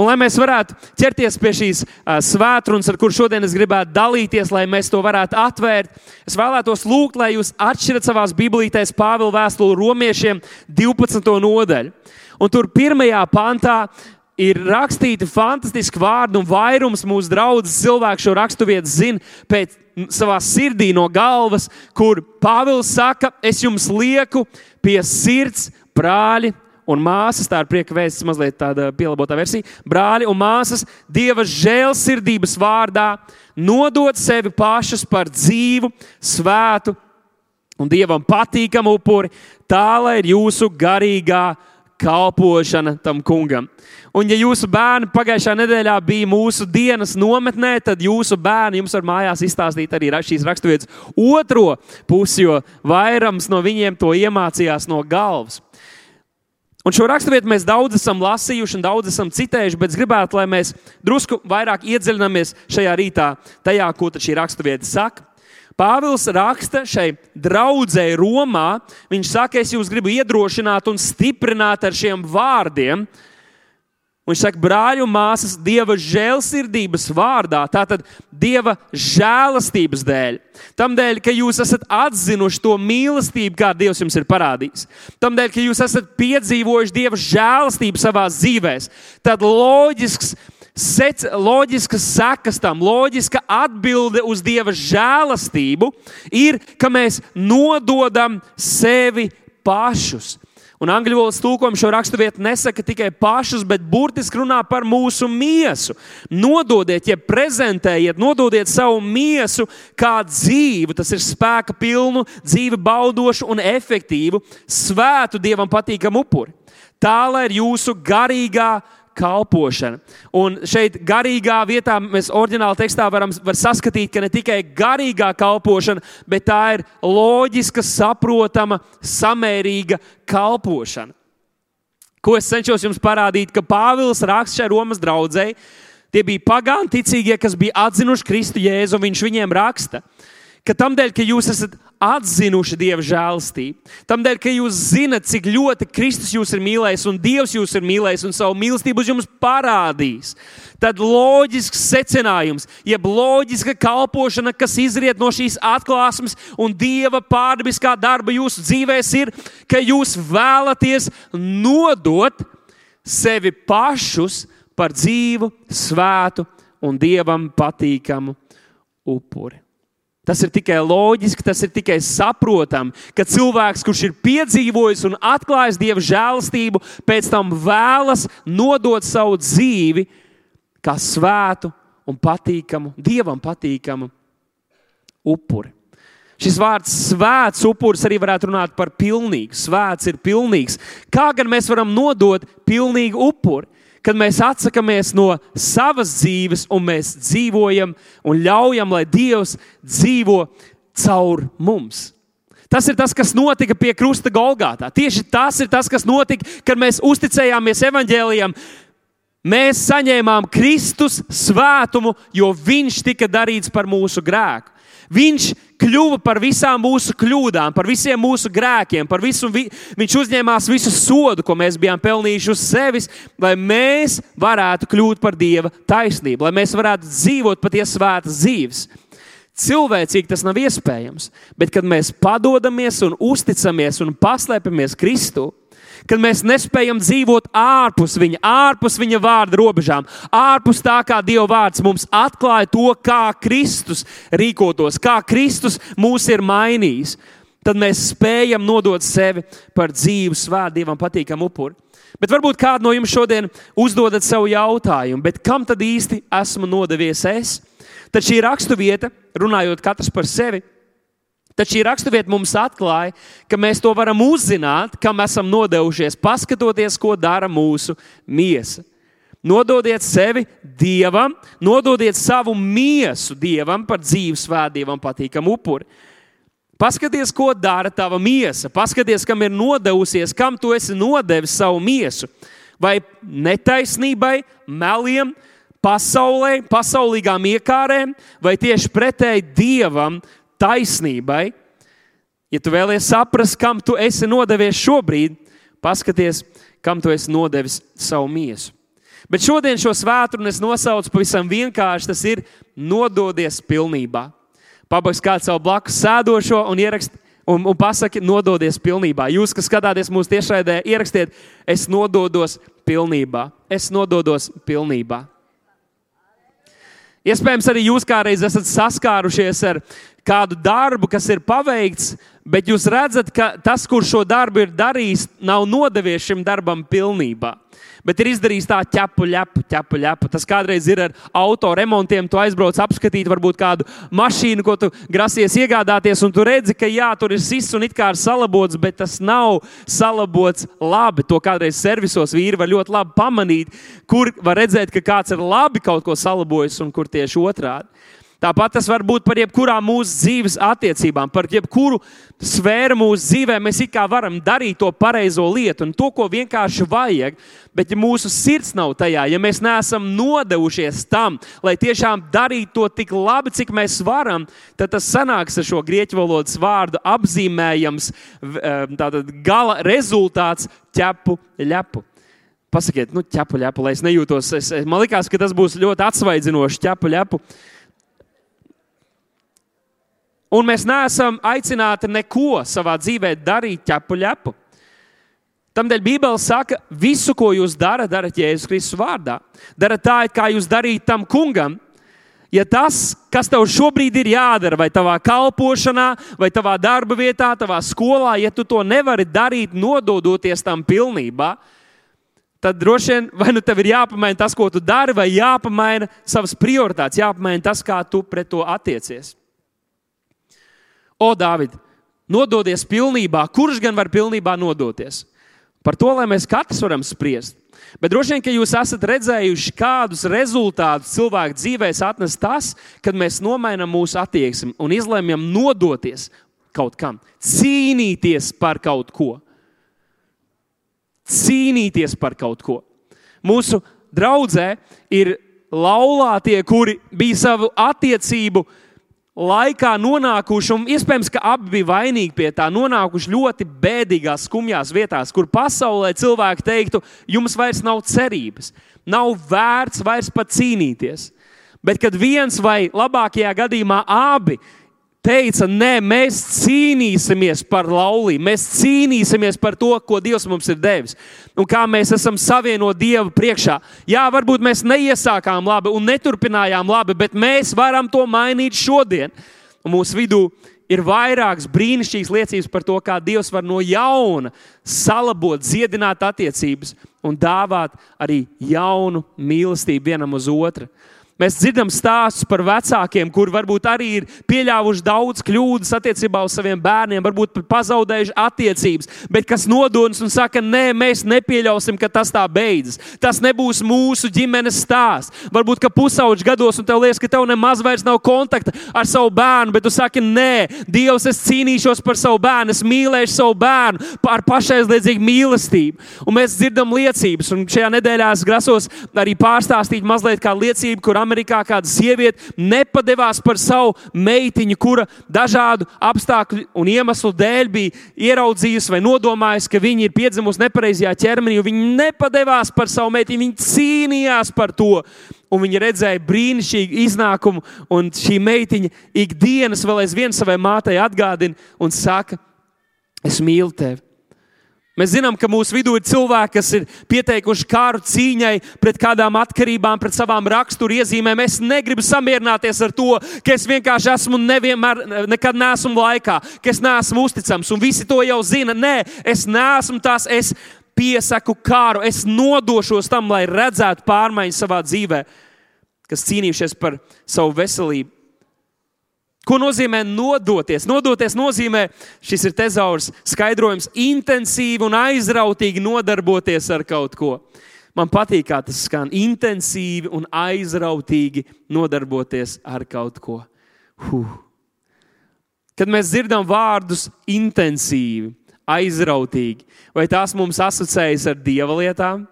Un, lai mēs varētu ķerties pie šīs uh, svētdienas, ar kur šodien es gribētu dalīties, lai mēs to varētu atvērt, es vēlētos lūgt, lai jūs atšķirat savās biblītēs Pāvila vēstuli romiešiem 12. nodaļu. Un tur pirmajā pantā ir rakstīti fantastiski vārdi, un vairums mūsu draugu cilvēku šo raksturvietu zina pēc savā sirdī no galvas, kur Pāvils saka, es jums lieku pie sirds, brāļi un māsas, tā ir prieka vēsts, mazliet tāda pielāgota versija. Brāļi un māsas, Dieva žēlsirdības vārdā nodot sevi pašus par dzīvu, svētu un Dievam patīkamu upuri, tā lai ir jūsu garīgā kalpošana tam kungam. Un, ja jūsu bērni pagājušā nedēļā bija mūsu dienas nometnē, tad jūsu bērni jums var mājās izstāstīt arī šīs raksturvietas otro pusi, jo vairums no viņiem to iemācījās no galvas. Un šo raksturvietu mēs daudz esam lasījuši un daudz esam citējuši, bet gribētu, lai mēs drusku vairāk iedziļināmies šajā rītā tajā, ko šī raksturvieta saka. Pāvils raksta šai draudzēji Romā. Viņš saka, es jūs gribu iedrošināt un stiprināt ar šiem vārdiem, Viņš saka, brāļi un māsas, Dieva žēlsirdības vārdā, tātad Dieva žēlastības dēļ. Tam dēļ, ka jūs esat atzinuši to mīlestību, kādu Dievs jums ir parādījis. Tam dēļ, ka jūs esat piedzīvojuši Dieva žēlastību savā dzīvē. Tad loģisks, sec, loģiskas sekas tam, loģiska atbilde uz Dieva žēlastību ir, ka mēs nododam sevi pašus. Un angļu valodas tulkojums šo raksturvietu nesaka tikai pašus, bet burtiski runā par mūsu miesu. Nododiet, ja prezentējiet, nododiet savu miesu kā dzīvu. Tas ir spēka pilnu, dzīvi baudošu un efektīvu, svētu dievam patīkamu upuri. Tā lai ir jūsu garīgā kalpošana. Un šeit garīgā vietā mēs oriģinālā tekstā varam var saskatīt, ka ne tikai garīgā kalpošana, bet tā ir loģiska, saprotama, samērīga kalpošana. Ko es cenšos jums parādīt, ka Pāvils raksta šai Romas draudzēji. Tie bija pagāni ticīgie, kas bija atzinuši Kristu Jēzu, un viņš viņiem raksta, ka tam dēļ, ka jūs esat atzinuši Dieva žēlstību. Tādēļ, ka jūs zinat, cik ļoti Kristus jūs ir mīlējis un Dievs jūs ir mīlējis un savu mīlestību uz jums parādījis. Tad loģisks secinājums, jeb loģiska kalpošana, kas izriet no šīs atklāsmes un Dieva pārdabiskā darba jūsu dzīvēs, ir, ka jūs vēlaties nodot sevi pašus par dzīvu, svētu un Dievam patīkamu upuri. Tas ir tikai loģiski, tas ir tikai saprotami, ka cilvēks, kurš ir piedzīvojis un atklājis dieva žēlastību, pēc tam vēlas nodot savu dzīvi kā svētu un patīkamu, dievam patīkamu upuri. Šis vārds svēts upuris arī varētu runāt par pilnīgu. Svēts ir pilnīgs. Kā gan mēs varam nodot pilnīgu upuri? Kad mēs atsakāmies no savas dzīves un mēs dzīvojam un ļaujam, lai Dievs dzīvo caur mums. Tas ir tas, kas notika pie krusta Golgātā. Tieši tas ir tas, kas notika, kad mēs uzticējāmies evaņģēlijam. Mēs saņēmām Kristus svētumu, jo Viņš tika darīts par mūsu grēku. Viņš kļuva par visām mūsu kļūdām, par visiem mūsu grēkiem, par visu. Vi, viņš uzņēmās visu sodu, ko mēs bijām pelnījuši uz sevis, lai mēs varētu kļūt par Dieva taisnību, lai mēs varētu dzīvot patiesi svētas dzīves. Cilvēcīgi tas nav iespējams, bet kad mēs padodamies un uzticamies un paslēpjamies Kristu, kad mēs nespējam dzīvot ārpus viņa, ārpus viņa vārda robežām, ārpus tā, kā Dieva vārds mums atklāja to, kā Kristus rīkotos, kā Kristus mūs ir mainījis. Tad mēs spējam nodot sevi par dzīvu, svētu, Dievam patīkamu upuri. Bet varbūt kāds no jums šodien uzdodat sev jautājumu, kam tad īsti esmu nodevies es? Tad šī raksturvieta, runājot katrs par sevi, Tad šī raksturvieta mums atklāja, ka mēs to varam uzzināt, kam esam nodevušies, paskatoties, ko dara mūsu miesa. Nododiet sevi dievam, nododiet savu miesu dievam par dzīves svētdievam patīkamu upuri. Paskaties, ko dara tava miesa, paskaties, kam ir nodevusies, kam tu esi nodevis savu miesu. Vai netaisnībai, meliem, pasaulē, pasaulīgām iekārēm, vai tieši pretēji dievam, taisnībai, ja tu vēlies saprast, kam tu esi nodevies šobrīd, paskaties, kam tu esi nodevis savu miesu. Bet šodien šo svētdienu es nosaucu pavisam vienkārši. Tas ir nododies pilnībā. Pabaigs kāds savu blakus sēdošo un ierakst. Un, un pasaki, nododies pilnībā. Jūs, kas skatāties mūsu tiešraidē, ierakstiet, es nododos pilnībā. Es nododos pilnībā. Iespējams, arī jūs kādreiz esat saskārušies ar kādu darbu, kas ir paveikts, bet jūs redzat, ka tas, kurš šo darbu ir darījis, nav nodevies šim darbam pilnībā. Bet ir izdarījis tā ķepu, ķepu, ķepu, ķepu. Tas kādreiz ir ar auto remontiem. Tu aizbrauc apskatīt, varbūt kādu mašīnu, ko tu grasies iegādāties, un tu redzi, ka jā, tur ir sists un it kā ir salabots, bet tas nav salabots labi. To kādreiz servisos vīri var ļoti labi pamanīt, kur var redzēt, ka kāds ir labi kaut ko salabojis un kur tieši otrādi. Tāpat tas var būt par jebkurām mūsu dzīves attiecībām, par jebkuru sfēru mūsu dzīvē. Mēs kā varam darīt to pareizo lietu un to, ko vienkārši vajag, bet ja mūsu sirds nav tajā, ja mēs neesam nodevušies tam, lai tiešām darītu to tik labi, cik mēs varam, tad tas sanāks ar šo grieķu valodas vārdu apzīmējams, tātad gala rezultāts ķepu ļepu. Pasakiet, nu, ķepu ļepu, lai es nejūtos. Es, man liekas, ka tas būs ļoti atsvaidzinoši ķepu ļepu. Un mēs neesam aicināti neko savā dzīvē darīt ķepu ļepu. Tādēļ Bībele saka, visu, ko jūs darat, darat Jēzus Kristus vārdā. Dariet tā, kā jūs darījat tam kungam. Ja tas, kas tev šobrīd ir jādara, vai tavā kalpošanā, vai tavā darba vietā, tavā skolā, ja tu to nevari darīt, nododoties tam pilnībā, tad droši vien vai nu tev ir jāpamaina tas, ko tu dari, vai jāpamaina savas prioritātes, jāpamaina tas, kā tu pret to attiecies. O, Dāvid, nododies pilnībā, kurš gan var pilnībā nodoties? Par to, lai mēs katrs varam spriest. Bet droši vien, ka jūs esat redzējuši, kādus rezultātus cilvēku dzīvēs atnes tas, kad mēs nomainām mūsu attieksmi un izlēmjam nodoties kaut kam, cīnīties par kaut ko. Cīnīties par kaut ko. Mūsu draudzē ir laulātie, kuri bija savu attiecību uh, laikā nonākuši, un iespējams, ka abi bija vainīgi pie tā, nonākuši ļoti bēdīgās, skumjās vietās, kur pasaulē cilvēki teiktu, jums vairs nav cerības, nav vērts vairs pat cīnīties. Bet kad viens vai labākajā gadījumā abi teica, nē, mēs cīnīsimies par laulību, mēs cīnīsimies par to, ko Dievs mums ir devis. Un kā mēs esam savienoti Dieva priekšā. Jā, varbūt mēs neiesākām labi un neturpinājām labi, bet mēs varam to mainīt šodien. Un mūsu vidū ir vairākas brīnišķīgas liecības par to, kā Dievs var no jauna salabot, dziedināt attiecības un dāvāt arī jaunu mīlestību vienam uz otru. Mēs dzirdam stāstus par vecākiem, kuri varbūt arī ir pieļāvuši daudz kļūdas attiecībā uz saviem bērniem, varbūt pazaudējuši attiecības, bet kas nododas un saka, nē, mēs nepieļausim, ka tas tā beidzas. Tas nebūs mūsu ģimenes stāsts. Varbūt, ka pusauģis gados un tev liekas, ka tev nemaz vairs nav kontakta ar savu bērnu, bet tu saki, nē, Dievs, es cīnīšos par savu bērnu, es mīlēšu savu bērnu ar pašaizliedzīgu mīlestību. Un mēs dzirdam liecības, un šajā nedēļā es grasos arī pārstāstīt mazliet kā liecību, kur Amerikā kāda sieviete nepadevās par savu meitiņu, kura dažādu apstākļu un iemeslu dēļ bija ieraudzījusi vai nodomājusi, ka viņa ir piedzimusi nepareizajā ķermenī. Viņa nepadevās par savu meitiņu, viņa cīnījās par to. Un viņa redzēja brīnišķīgu iznākumu, un šī meitiņa ikdienas vēl aizvien savai mātei atgādina un saka, es mīlu tevi. Mēs zinām, ka mūsu vidū ir cilvēki, kas ir pieteikuši kāru cīņai pret kādām atkarībām, pret savām raksturiezīmēm. Es negribu samierināties ar to, ka es vienkārši esmu nevienmēr, nekad neesmu laikā, ka es neesmu uzticams, un visi to jau zina. Nē, es neesmu tas, es piesaku kāru, es nodošos tam, lai redzētu pārmaiņas savā dzīvē, kas cīnījušies par savu veselību Ko nozīmē nodoties? Nodoties nozīmē, šis ir tezaurs skaidrojums, intensīvi un aizrautīgi nodarboties ar kaut ko. Man patīk, kā tas skan. Intensīvi un aizrautīgi nodarboties ar kaut ko. Huh. Kad mēs dzirdam vārdus intensīvi, aizrautīgi, vai tās mums asociējas ar dieva lietām?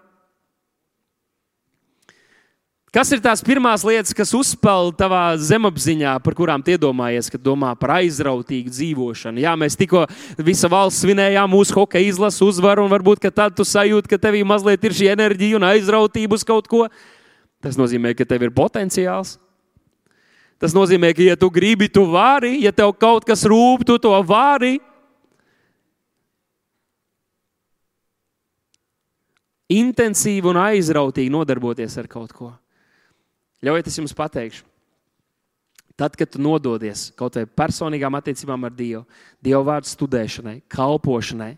Kas ir tās pirmās lietas, kas uzspēlē tavā zemapziņā, par kurām iedomājies, kad domā par aizrautīgu dzīvošanu? Jā, mēs tikko visa valsts svinējām mūsu hokeja izlases uzvaru, un varbūt tad tu sajūti, ka tevī mazliet ir šī enerģija un aizrautība uz kaut ko. Tas nozīmē, ka tev ir potenciāls. Tas nozīmē, ka, ja tu gribi, tu vari, ja tev kaut kas rūp, tu to vari. Intensīvi un aizrautīgi nodarboties ar kaut ko. Ļaujiet, es jums pateikšu. Tad, kad tu nododies kaut vai personīgām attiecībām ar Dievu, Dieva vārdu studēšanai, kalpošanai,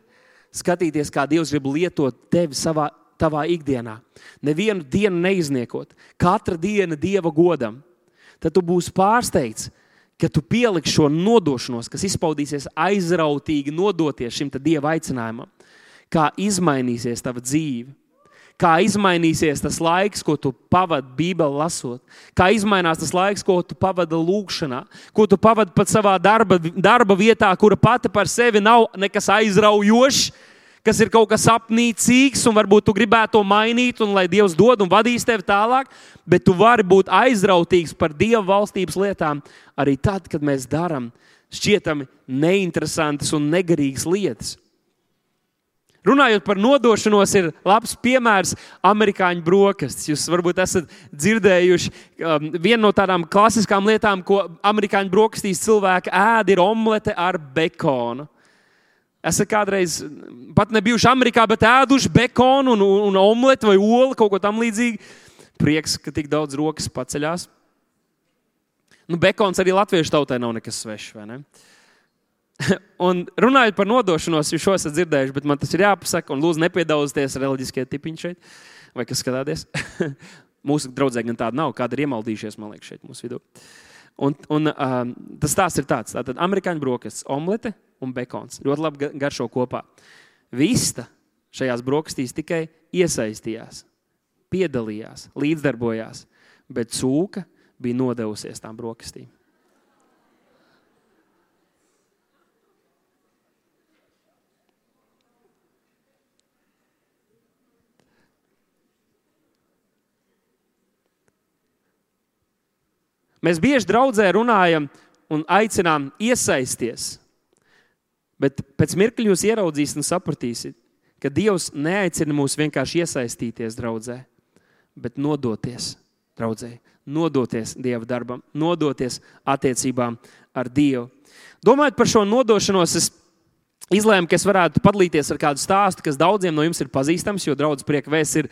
skatīties, kā Dievs grib lietot tevi savā tavā ikdienā, nevienu dienu neizniekot, katra diena Dieva godam, tad tu būsi pārsteigts, ka tu pieliksi šo nodošanos, kas izpaudīsies aizrautīgi nodoties šim Dieva aicinājumam, kā izmainīsies tava dzīve kā izmainīsies tas laiks, ko tu pavadi Bībeli lasot, kā izmainās tas laiks, ko tu pavadi lūgšanā, ko tu pavadi pat savā darba, darba vietā, kura pati par sevi nav nekas aizraujošs, kas ir kaut kas apnīcīgs, un varbūt tu gribētu to mainīt, un lai Dievs dod un vadīs tevi tālāk, bet tu vari būt aizrautīgs par Dieva valstības lietām arī tad, kad mēs darām šķietami neinteresantas un negarīgas lietas. Runājot par nodošanos, ir labs piemērs amerikāņu brokastis. Jūs varbūt esat dzirdējuši, um, viena no tādām klasiskām lietām, ko amerikāņu brokastīs cilvēki ēd, ir omlete ar bekonu. Esat kādreiz pat nebijuši Amerikā, bet ēduši bekonu un, un omleti vai olu, kaut ko tamlīdzīgu. Prieks, ka tik daudz rokas paceļās. Nu, bekons arī latviešu tautai nav nekas svešs. Ne? Uh, un runājot par nodošanos, jūs šo esat dzirdējuši, bet man tas ir jāpasaka, un lūdzu, nepiedaudzieties reliģiskie tipiņi šeit, vai kas skatāties. mūsu draudzē gan tāda nav, kāda ir iemaldījušies, man liekas, šeit mūsu vidū. Un, un, um, tas stāsts ir tāds: tātad amerikāņu brokastis, omlete un bekons. Ļoti labi garšo kopā. Vista šajās brokastīs tikai iesaistījās, piedalījās, līdzdarbojās, bet cūka bija nodevusies tām brokastīm. Mēs bieži draudzē runājam un aicinām iesaisties. Bet pēc mirkļa jūs ieraudzīsiet un sapratīsiet, ka Dievs neaicina mūs vienkārši iesaistīties draudzē, bet nodoties draudzē, nodoties Dieva darbam, nodoties attiecībām ar Dievu. Domājot par šo nodošanos, es izlēmu, ka es varētu padalīties ar kādu stāstu, kas daudziem no jums ir pazīstams, jo draudzes prieka vēsts ir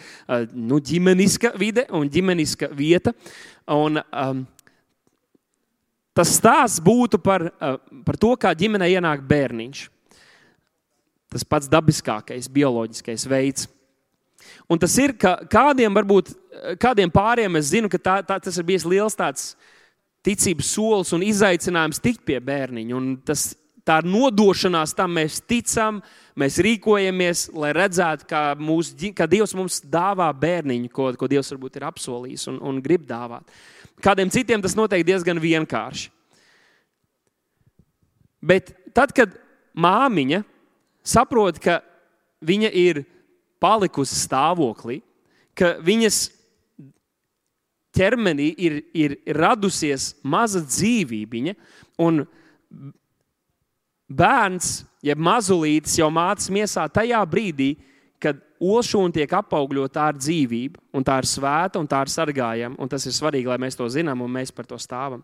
nu, ģimeniska vide un ģimeniska vieta. Un, um, Tas stāsts būtu par, eh, par to, kā ģimenē ienāk bērniņš. Tas pats dabiskākais, bioloģiskais veids. Un tas ir, ka kādiem, varbūt, kādiem pāriem es zinu, ka tā, tā, tas ir bijis liels tāds ticības solis un izaicinājums tikt pie bērniņa. Un tas, tā ir nodošanās tam, mēs ticam, mēs rīkojamies, lai redzētu, ka, mūs, ka Dievs mums dāvā bērniņu, ko, ko Dievs varbūt ir apsolījis un, un grib dāvāt. Kādiem citiem tas noteikti diezgan vienkārši. Bet tad, kad māmiņa saprot, ka viņa ir palikusi stāvoklī, ka viņas ķermenī ir, ir radusies maza dzīvība, un bērns, jeb mazulītis jau mācās miesā tajā brīdī, kad olšūna tiek apaugļota ar dzīvību, un tā ir svēta, un tā ir sargājama. Tas ir svarīgi, lai mēs to zinām un mēs par to stāvam.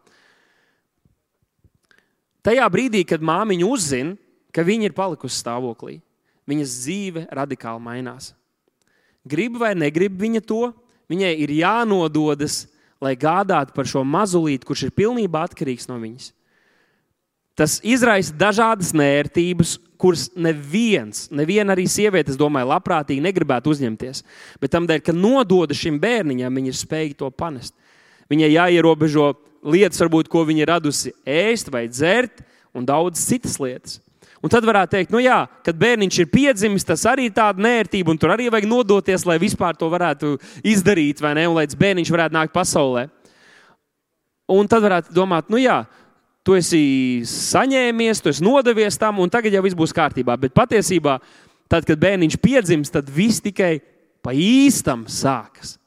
Tajā brīdī, kad māmiņa uzzina, ka viņa ir palikusi stāvoklī, viņas dzīve radikāli mainās. Grib vai negrib viņa to, viņai ir jānododas, lai gādātu par šo mazulīti, kurš ir pilnībā atkarīgs no viņas. Tas izraisa dažādas nērtības, kuras neviens, neviena arī sieviete, es domāju, labprātīgi negribētu uzņemties. Bet tam dēļ, ka nododa šim bērniņam, viņa ir spējīga to panest. Viņai jāierobežo lietas, varbūt, ko viņa ir radusi ēst vai dzert, un daudzas citas lietas. Un tad varētu teikt, nu jā, kad bērniņš ir piedzimis, tas arī ir tāda nērtība, un tur arī vajag nodoties, lai vispār to varētu izdarīt, vai ne, un lai bērniņš varētu nākt pasaulē. Un tad varētu domāt, nu jā, tu esi saņēmies, tu esi nodevies tam, un tagad jau viss būs kārtībā. Bet patiesībā, tad, kad bērniņš piedzimst, tad viss tikai pa īstam sākas.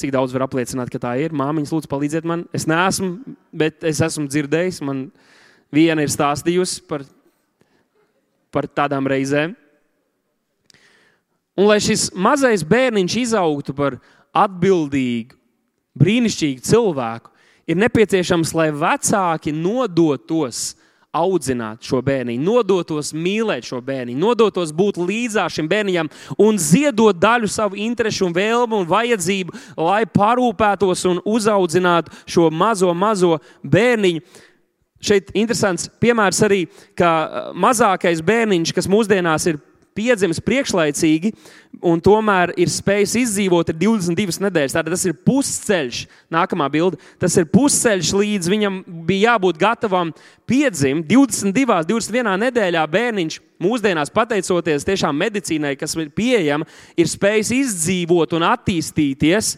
Cik daudz var apliecināt, ka tā ir? Māmiņas, lūdzu, palīdziet man. Es neesmu, bet es esmu dzirdējis. Man viena ir stāstījusi par, par tādām reizēm. Un lai šis mazais bērniņš izaugtu par atbildīgu, brīnišķīgu cilvēku, ir nepieciešams, lai vecāki nodotos audzināt šo bērnu, nodotos mīlēt šo bērnu, nodotos būt līdzā šim bērnam un ziedot daļu savu interesu, un vēlmu un vajadzību, lai parūpētos un uzaudzinātu šo mazo, mazo bērniņu. Šeit interesants piemērs arī, ka mazākais bērniņš, kas mūsdienās ir piedzimis priekšlaicīgi, un tomēr ir spējis izdzīvot 22 nedēļas. Tātad tas ir pusceļš, nākamā bilde. Tas ir pusceļš, līdz viņam bija jābūt gatavam piedzimt 22, 21 nedēļā. Bērniņš mūsdienās, pateicoties tiešām medicīnai, kas ir pieejama, ir spējis izdzīvot un attīstīties,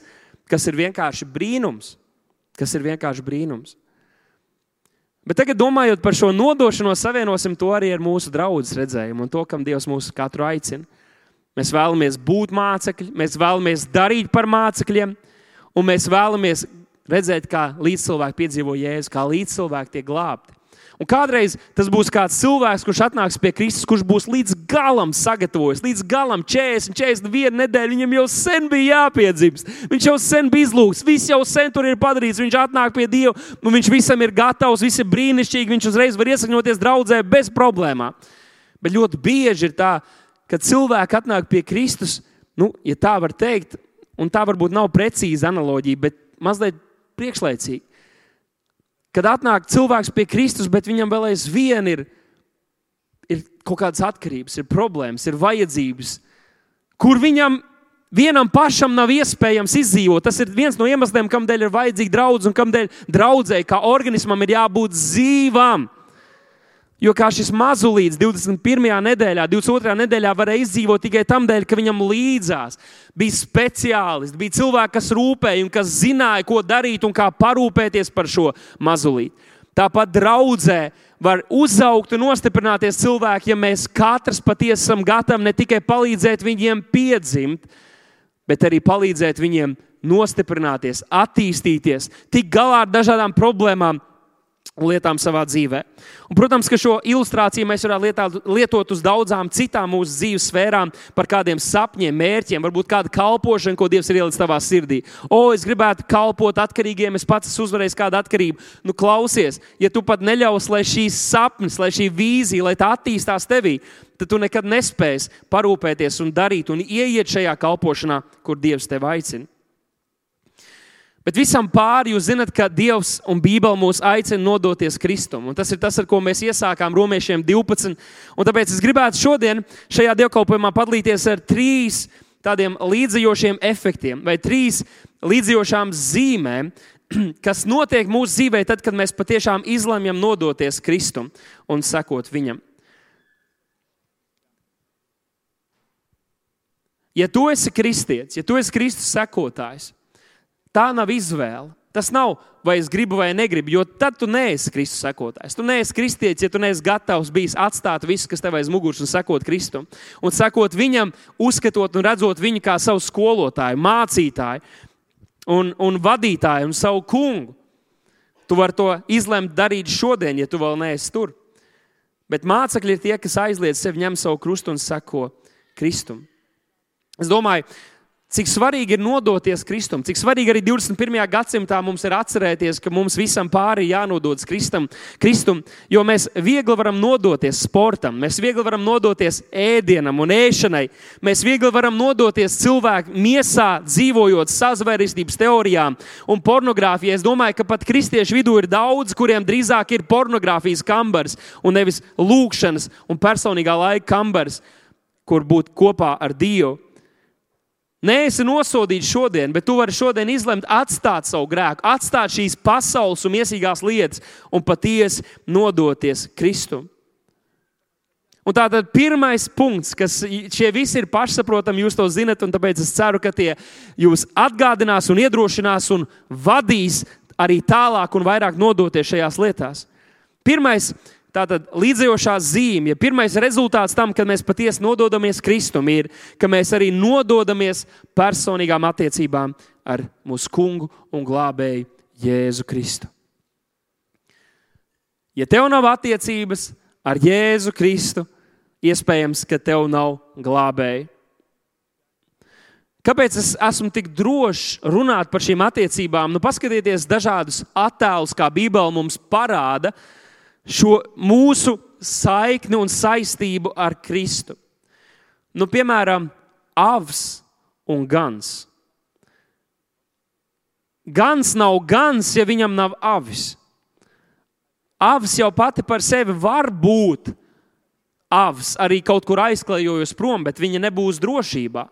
kas ir vienkārši brīnums. Kas ir vienkārši brīnums. Bet tagad, domājot par šo nodošanos, savienosim to arī ar mūsu draugu redzējumu un to, kam Dievs mūs katru aicina. Mēs vēlamies būt mācekļi, mēs vēlamies darīt par mācekļiem, un mēs vēlamies redzēt, kā līdzcilvēki piedzīvo Jēzu, kā līdzcilvēki tiek glābti. Un kādreiz tas būs kāds cilvēks, kurš atnāks pie Kristus, kurš būs līdz galam sagatavojis, līdz galam 40, 41 nedēļu. Viņam jau sen bija jāpiedzimst. Viņš jau sen bija izlūgts, viss jau sen tur ir padarīts. Viņš atnāk pie Dieva, un viņš visam ir gatavs, viss ir brīnišķīgi. Viņš uzreiz var iesakņoties draudzē bez problēmām. Bet ļoti bieži ir tā, ka cilvēki atnāk pie Kristus, nu, ja tā var teikt, un tā varbūt nav precīza analoģija, bet mazliet priekšlaicīgi Kad atnāk cilvēks pie Kristus, bet viņam vēl aizvien ir, ir kaut kādas atkarības, ir problēmas, ir vajadzības, kur viņam vienam pašam nav iespējams izdzīvot. Tas ir viens no iemesliem, kādēļ ir vajadzīga draudzene un kādēļ draudzēji, kā organismam, ir jābūt dzīvam. Jo kā šis mazulīts 21. nedēļā, 22. nedēļā varēja izdzīvot tikai tam dēļ, ka viņam līdzās bija speciālisti, bija cilvēki, kas rūpēja un kas zināja, ko darīt un kā parūpēties par šo mazulīti. Tāpat draudzē var uzaugt un nostiprināties cilvēki, ja mēs katrs patiesi esam gatavi ne tikai palīdzēt viņiem piedzimt, bet arī palīdzēt viņiem nostiprināties, attīstīties, tikt galā ar dažādām problēmām, lietām savā dzīvē. Un, protams, ka šo ilustrāciju mēs varētu lietāt, lietot uz daudzām citām mūsu dzīves sfērām, par kādiem sapņiem, mērķiem, varbūt kāda kalpošana, ko Dievs ir ielicis tavā sirdī. O, es gribētu kalpot atkarīgiem, es pats esmu uzvarējis kādu atkarību. Nu, klausies, ja tu pat neļaus, lai šīs sapnis, lai šī vīzija, lai tā attīstās tevī, tad tu nekad nespēsi parūpēties un darīt un ieiet šajā kalpošanā, kur Dievs tevi aicina. Bet visam pāri jūs zinat, ka Dievs un Bībele mūs aicina nodoties Kristum. Un tas ir tas, ar ko mēs iesākām romiešiem 12. Un tāpēc es gribētu šodien šajā dievkalpojumā padalīties ar trīs tādiem līdzjošiem efektiem vai trīs līdzjošām zīmēm, kas notiek mūsu dzīvē, tad, kad mēs patiešām izlemjam nodoties Kristum un sekot Viņam. Ja tu esi kristietis, ja tu esi Kristus sekotājs, Tā nav izvēle. Tas nav, vai es gribu vai negribu, jo tad tu neesi Kristus sekotājs. Tu neesi kristietis, ja tu neesi gatavs bijis atstāt visu, kas tev aiz muguras, un sekot Kristum. Un sekot viņam, uzskatot un redzot viņu kā savu skolotāju, mācītāju un, un vadītāju un savu kungu. Tu vari to izlemt darīt šodien, ja tu vēl neesi tur. Bet mācekļi ir tie, kas aizliedz sevi, ņem savu krustu un seko Kristum. Es domāju, Cik svarīgi ir nodoties Kristum, cik svarīgi arī 21. gadsimtā mums ir atcerēties, ka mums visam pāri jānododas Kristum, Kristum, jo mēs viegli varam nodoties sportam, mēs viegli varam nodoties ēdienam un ēšanai, mēs viegli varam nodoties cilvēku miesā, dzīvojot sazvērestības teorijām un pornogrāfijai. Es domāju, ka pat kristiešu vidū ir daudz, kuriem drīzāk ir pornogrāfijas kambars un nevis lūkšanas un personīgā laika kambars, kur būt kopā ar Dievu. Nē, esi nosodīts šodien, bet tu vari šodien izlemt atstāt savu grēku, atstāt šīs pasaules un iesīgās lietas un patiesi nodoties Kristum. Un tātad pirmais punkts, kas šie visi ir pašsaprotami, jūs to zinat, un tāpēc es ceru, ka tie jūs atgādinās un iedrošinās un vadīs arī tālāk un vairāk nodoties šajās lietās. Pirmais, Tātad līdzējošā zīme, ja pirmais rezultāts tam, kad mēs patiesi nododamies Kristum, ir, ka mēs arī nododamies personīgām attiecībām ar mūsu kungu un glābēju Jēzu Kristu. Ja tev nav attiecības ar Jēzu Kristu, iespējams, ka tev nav glābēji. Kāpēc es esmu tik drošs runāt par šīm attiecībām? Nu, paskatieties dažādus attēlus, kā Bībele mums parāda šo mūsu saikni un saistību ar Kristu. Nu, piemēram, avs un gans. Gans nav gans, ja viņam nav avis. Avs jau pati par sevi var būt avs, arī kaut kur aizklejojos prom, bet viņa nebūs drošībā.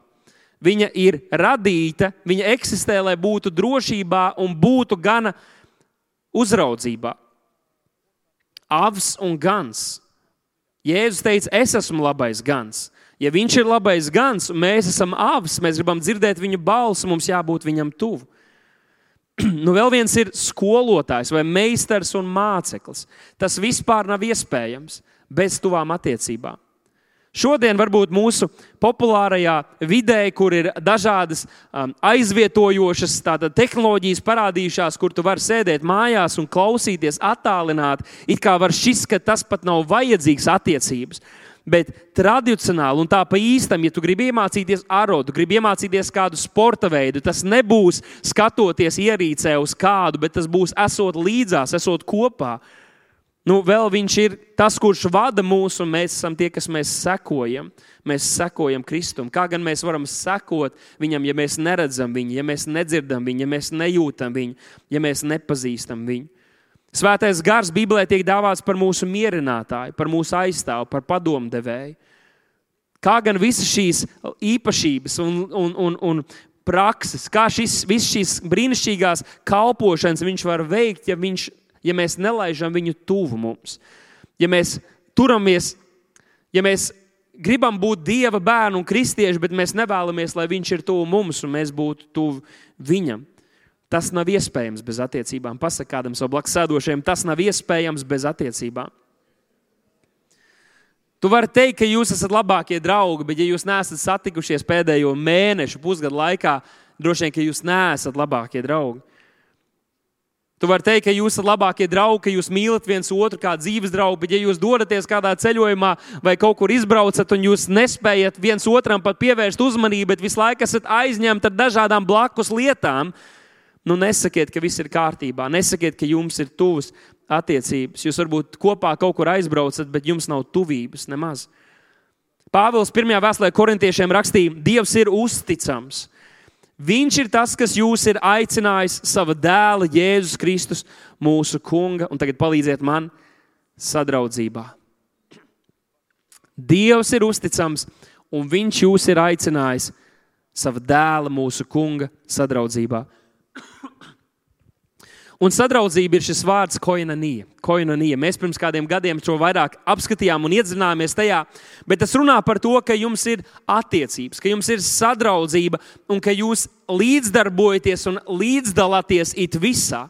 Viņa ir radīta, viņa eksistē, lai būtu drošībā un būtu gana uzraudzībā. Avs un gans. Jēzus teica, es esmu labais gans. Ja viņš ir labais gans, un mēs esam avs, mēs gribam dzirdēt viņa balsi, mums jābūt viņam tuvu. nu, vēl viens ir skolotājs vai meistars un māceklis. Tas vispār nav iespējams bez tuvām attiecībām. Šodien varbūt mūsu populārajā vidē, kur ir dažādas um, aizvietojošas tehnoloģijas parādījušās, kur tu vari sēdēt mājās un klausīties attālināti, it kā var šis, ka tas pat nav vajadzīgs attiecības. Bet tradicionāli un tā pa īstam, ja tu gribi iemācīties arodu, gribi iemācīties kādu sporta veidu, tas nebūs skatoties ierīcē uz kādu, bet tas būs esot līdzās, esot kopā. Nu, vēl viņš ir tas, kurš vada mūs, un mēs esam tie, kas mēs sekojam. Mēs sekojam Kristum. Kā gan mēs varam sekot viņam, ja mēs neredzam viņu, ja mēs nedzirdam viņu, ja mēs nejūtam viņu, ja mēs nepazīstam viņu? Svētais gars Bībelē tiek dāvāts par mūsu mierinātāju, par mūsu aizstāvu, par padomdevēju. Kā gan visas šīs īpašības un, un, un, un prakses, kā šis, visas šīs brīnišķīgās kalpošanas viņš var veikt, ja, viņš, ja mēs nelaižam viņu tuvu mums. Ja mēs turamies, ja mēs gribam būt Dieva bērni un kristieši, bet mēs nevēlamies, lai Viņš ir tuvu mums un mēs būtu tuvu Viņam. Tas nav iespējams bez attiecībām. Pasakā kādam savam blakus sēdošajam, tas nav iespējams bez attiecībām. Tu vari teikt, ka jūs esat labākie draugi, bet, ja jūs neesat satikušies pēdējo mēnešu, pusgadu laikā, droši vien, ka jūs neesat labākie draugi. Tu vari teikt, ka jūs esat labākie draugi, ka jūs mīlat viens otru kā dzīves draugu, bet, ja jūs dodaties kādā ceļojumā vai kaut kur izbraucat, un jūs nespējat viens otram pat pievērst uzmanību, bet visu laiku esat aizņemti ar dažādām blakus lietām, Nu, nesakiet, ka viss ir kārtībā. Nesakiet, ka jums ir tuvas attiecības. Jūs varbūt kopā kaut kur aizbraucat, bet jums nav tuvības nemaz. Pāvils pirmajā vēstulē korintiešiem rakstīja, Dievs ir uzticams. Viņš ir tas, kas jūs ir aicinājis sava dēla, Jēzus Kristus, mūsu kunga, un tagad palīdziet man sadraudzībā. Dievs ir uzticams, un viņš jūs ir aicinājis sava dēla, mūsu kunga sadraudzībā. Un sadraudzība ir šis vārds koinanija. koinanija. Mēs pirms kādiem gadiem to vairāk apskatījām un iedzinājāmies tajā, bet tas runā par to, ka jums ir attiecības, ka jums ir sadraudzība un ka jūs līdzdarbojaties un līdzdalāties it visā.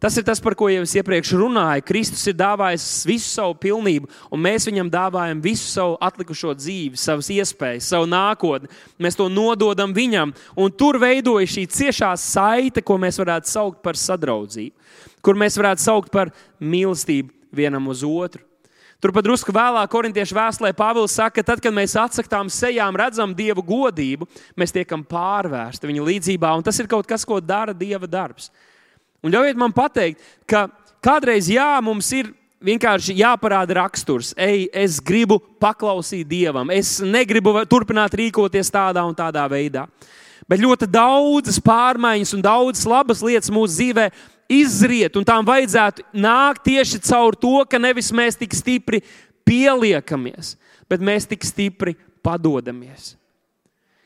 Tas ir tas, par ko jau es iepriekš runāju. Kristus ir dāvājis visu savu pilnību, un mēs viņam dāvājam visu savu atlikušo dzīvi, savas iespējas, savu nākotni. Mēs to nododam viņam, un tur veidojas šī ciešā saite, ko mēs varētu saukt par sadraudzību, kur mēs varētu saukt par mīlestību vienam uz otru. Turpat drusku vēlāk, Korintiešu vēstulē, Pāvils saka, ka tad, kad mēs atsaktām sejām, redzam Dieva godību, mēs tiekam pārvērsti viņa līdzjūtībā, tas ir kaut kas, ko dara Dieva darbs. Un ļaujiet man pateikt, ka kādreiz jā, mums ir vienkārši jāparāda raksturs. Ej, es gribu paklausīt Dievam, es negribu turpināt rīkoties tādā un tādā veidā. Bet ļoti daudzas pārmaiņas un daudzas labas lietas mūsu dzīvē izriet, un tām vajadzētu nākt tieši caur to, ka nevis mēs tik stipri pieliekamies, bet mēs tik stipri padodamies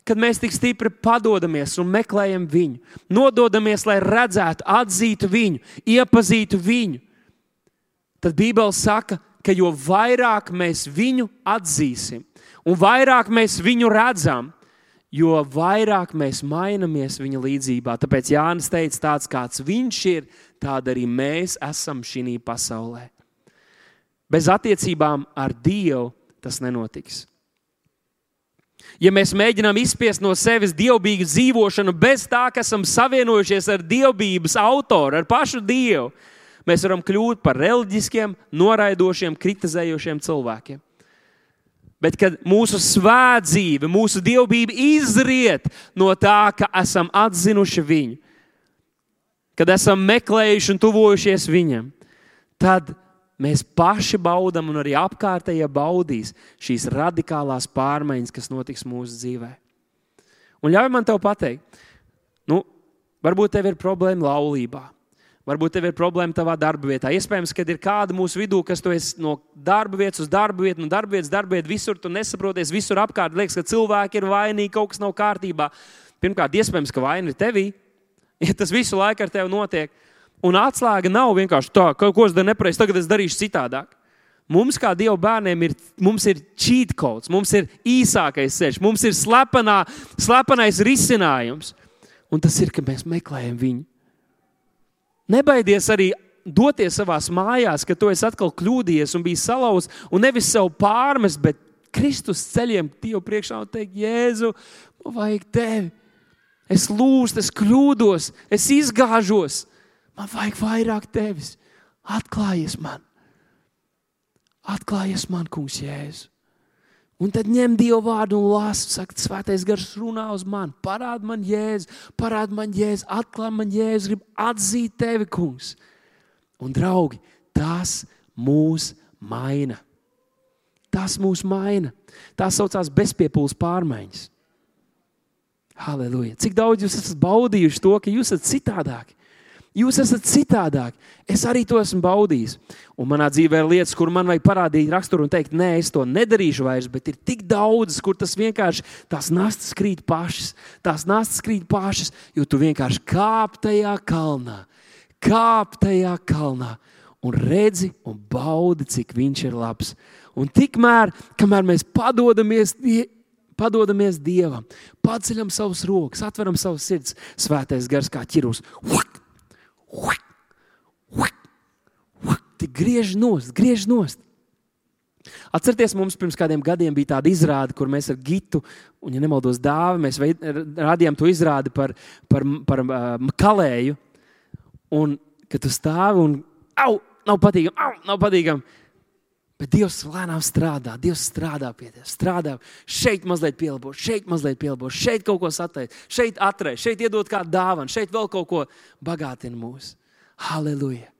kad mēs tik stipri padodamies un meklējam viņu, nododamies, lai redzētu, atzītu viņu, iepazītu viņu, tad Bībele saka, ka jo vairāk mēs viņu atzīsim un vairāk mēs viņu redzam, jo vairāk mēs mainamies viņa līdzjūtībā. Tāpēc Jānis teica, tāds kāds viņš ir, tāda arī mēs esam šī pasaulē. Bez attiecībām ar Dievu tas nenotiks. Ja mēs mēģinām izspiest no sevis dievbijīgu dzīvošanu bez tā, ka esam savienojušies ar dievbijības autoru, ar pašu dievu, mēs varam kļūt par reliģiskiem, noraidošiem, kritizējošiem cilvēkiem. Bet kad mūsu svētdzīve, mūsu dievbijība izriet no tā, ka esam atzinuši viņu, kad esam meklējuši un tuvojušies viņam, tad mēs paši baudām, un arī apkārtējie baudīs šīs radikālās pārmaiņas, kas notiks mūsu dzīvē. Un ļauj man te pateikt, nu, varbūt tev ir problēma laulībā. Varbūt tev ir problēma tavā darba vietā. Iespējams, ka ir kāda mūsu vidū, kas tu esi no darba vietas uz darba vietu, no darba vietas, darba vietas, visur tu nesaproties, visur apkārt liekas, ka cilvēki ir vainīgi, kaut kas nav kārtībā. Pirmkārt, iespējams, ka vaina ir tevī, ja tas visu laiku ar tevi notiek. Un atslēga nav vienkārši tā, ka ko es daru nepareizi, tagad es darīšu citādāk. Mums, kā Dieva bērniem, ir, mums ir cheat codes, mums ir īsākais ceļš, mums ir slepenā, slepenais risinājums. Un tas ir, ka mēs meklējam viņu. Nebaidies arī doties savā mājās, ka tu esi atkal kļūdījies un bijis salauzts, un nevis sev pārmest, bet Kristus ceļiem Dievu priekšā un teikt, Jēzu, man vajag tevi. Es lūdzu, es kļūdos, es izgāžos. Man vajag vairāk tevis. Atklājies man. Atklājies man, kungs, Jēzu. Un tad ņem Dievu vārdu un lasa, saka, svētais gars runā uz mani, parāda man jēzu, parāda man jēzu, atklāj man jēzu, grib atzīt tevi, kungs. Un, draugi, tas mūs maina. Tas mūs maina. Tas saucās bezpiepūles pārmaiņas. Halleluja! Cik daudz jūs esat baudījuši to, ka jūs esat citādāki? Jūs esat citādāki. Es arī to esmu baudījis. Un manā dzīvē ir lietas, kur man vajag parādīt raksturu un teikt, nē, es to nedarīšu vairs. Bet ir tik daudz, kur tas vienkārši tās nastas krīt pašas. Tās nastas krīt pašas, jo tu vienkārši kāp tajā kalnā. Kāp tajā kalnā un redzi un baudi, cik viņš ir labs. Un tikmēr, kamēr mēs padodamies, padodamies Dievam, paceļam savus rokas, atveram savus sirds, svētais gars kā ķirus. Uak! Tik griež nost, griež nost. Atcerieties, mums pirms kādiem gadiem bija tāda izrāde, kur mēs ar Gitu, un, ja nemaldos, dāvi, mēs veid, rādījām to izrādi par, par, par uh, kalēju. Un, kad tu stāvi un, au, nav patīkami, au, nav patīkami. Bet Dievs lēnām strādā, Dievs strādā pie tevis. Strādā šeit, mazliet pielabo, šeit, mazliet pielabo, šeit kaut ko sateikt, šeit atrēt, šeit iedot kādu dāvanu, šeit vēl kaut ko bagātina mūs. Halleluja!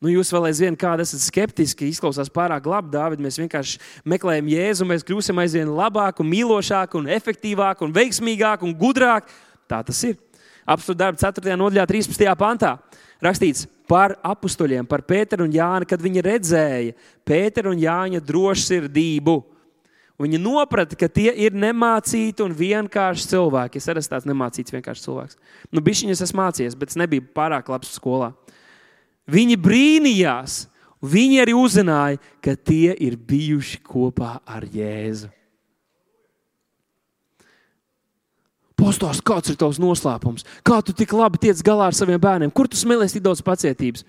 Nu, jūs vēl aizvien kādi esat skeptiski, izklausās pārāk labi, Dārvid. Mēs vienkārši meklējam Jēzu, mēs kļūsim aizvien labāk, mīlošāk, veiksmīgāk, veiksmīgāk un gudrāk. Tā tas ir. Apstākļu darba 4. nodaļā, 13. pantā rakstīts par apstuļiem, par Pēteru un Jānu, kad viņi redzēja Pētera un Jāņa drošsirdību. Viņi saprata, ka tie ir nemācīti un vienkārši cilvēki. Es arī esmu tāds nemācīts, vienkārši cilvēks. Nu, bišķiņas es mācījos, bet es nebiju pārāk labs skolā. Viņi brīnījās, viņi arī uzzināja, ka tie ir bijuši kopā ar Jēzu. Postos, kāds ir tavs noslēpums? Kā tu tik labi tiec galā ar saviem bērniem? Kur tu smēlies tik daudz pacietības?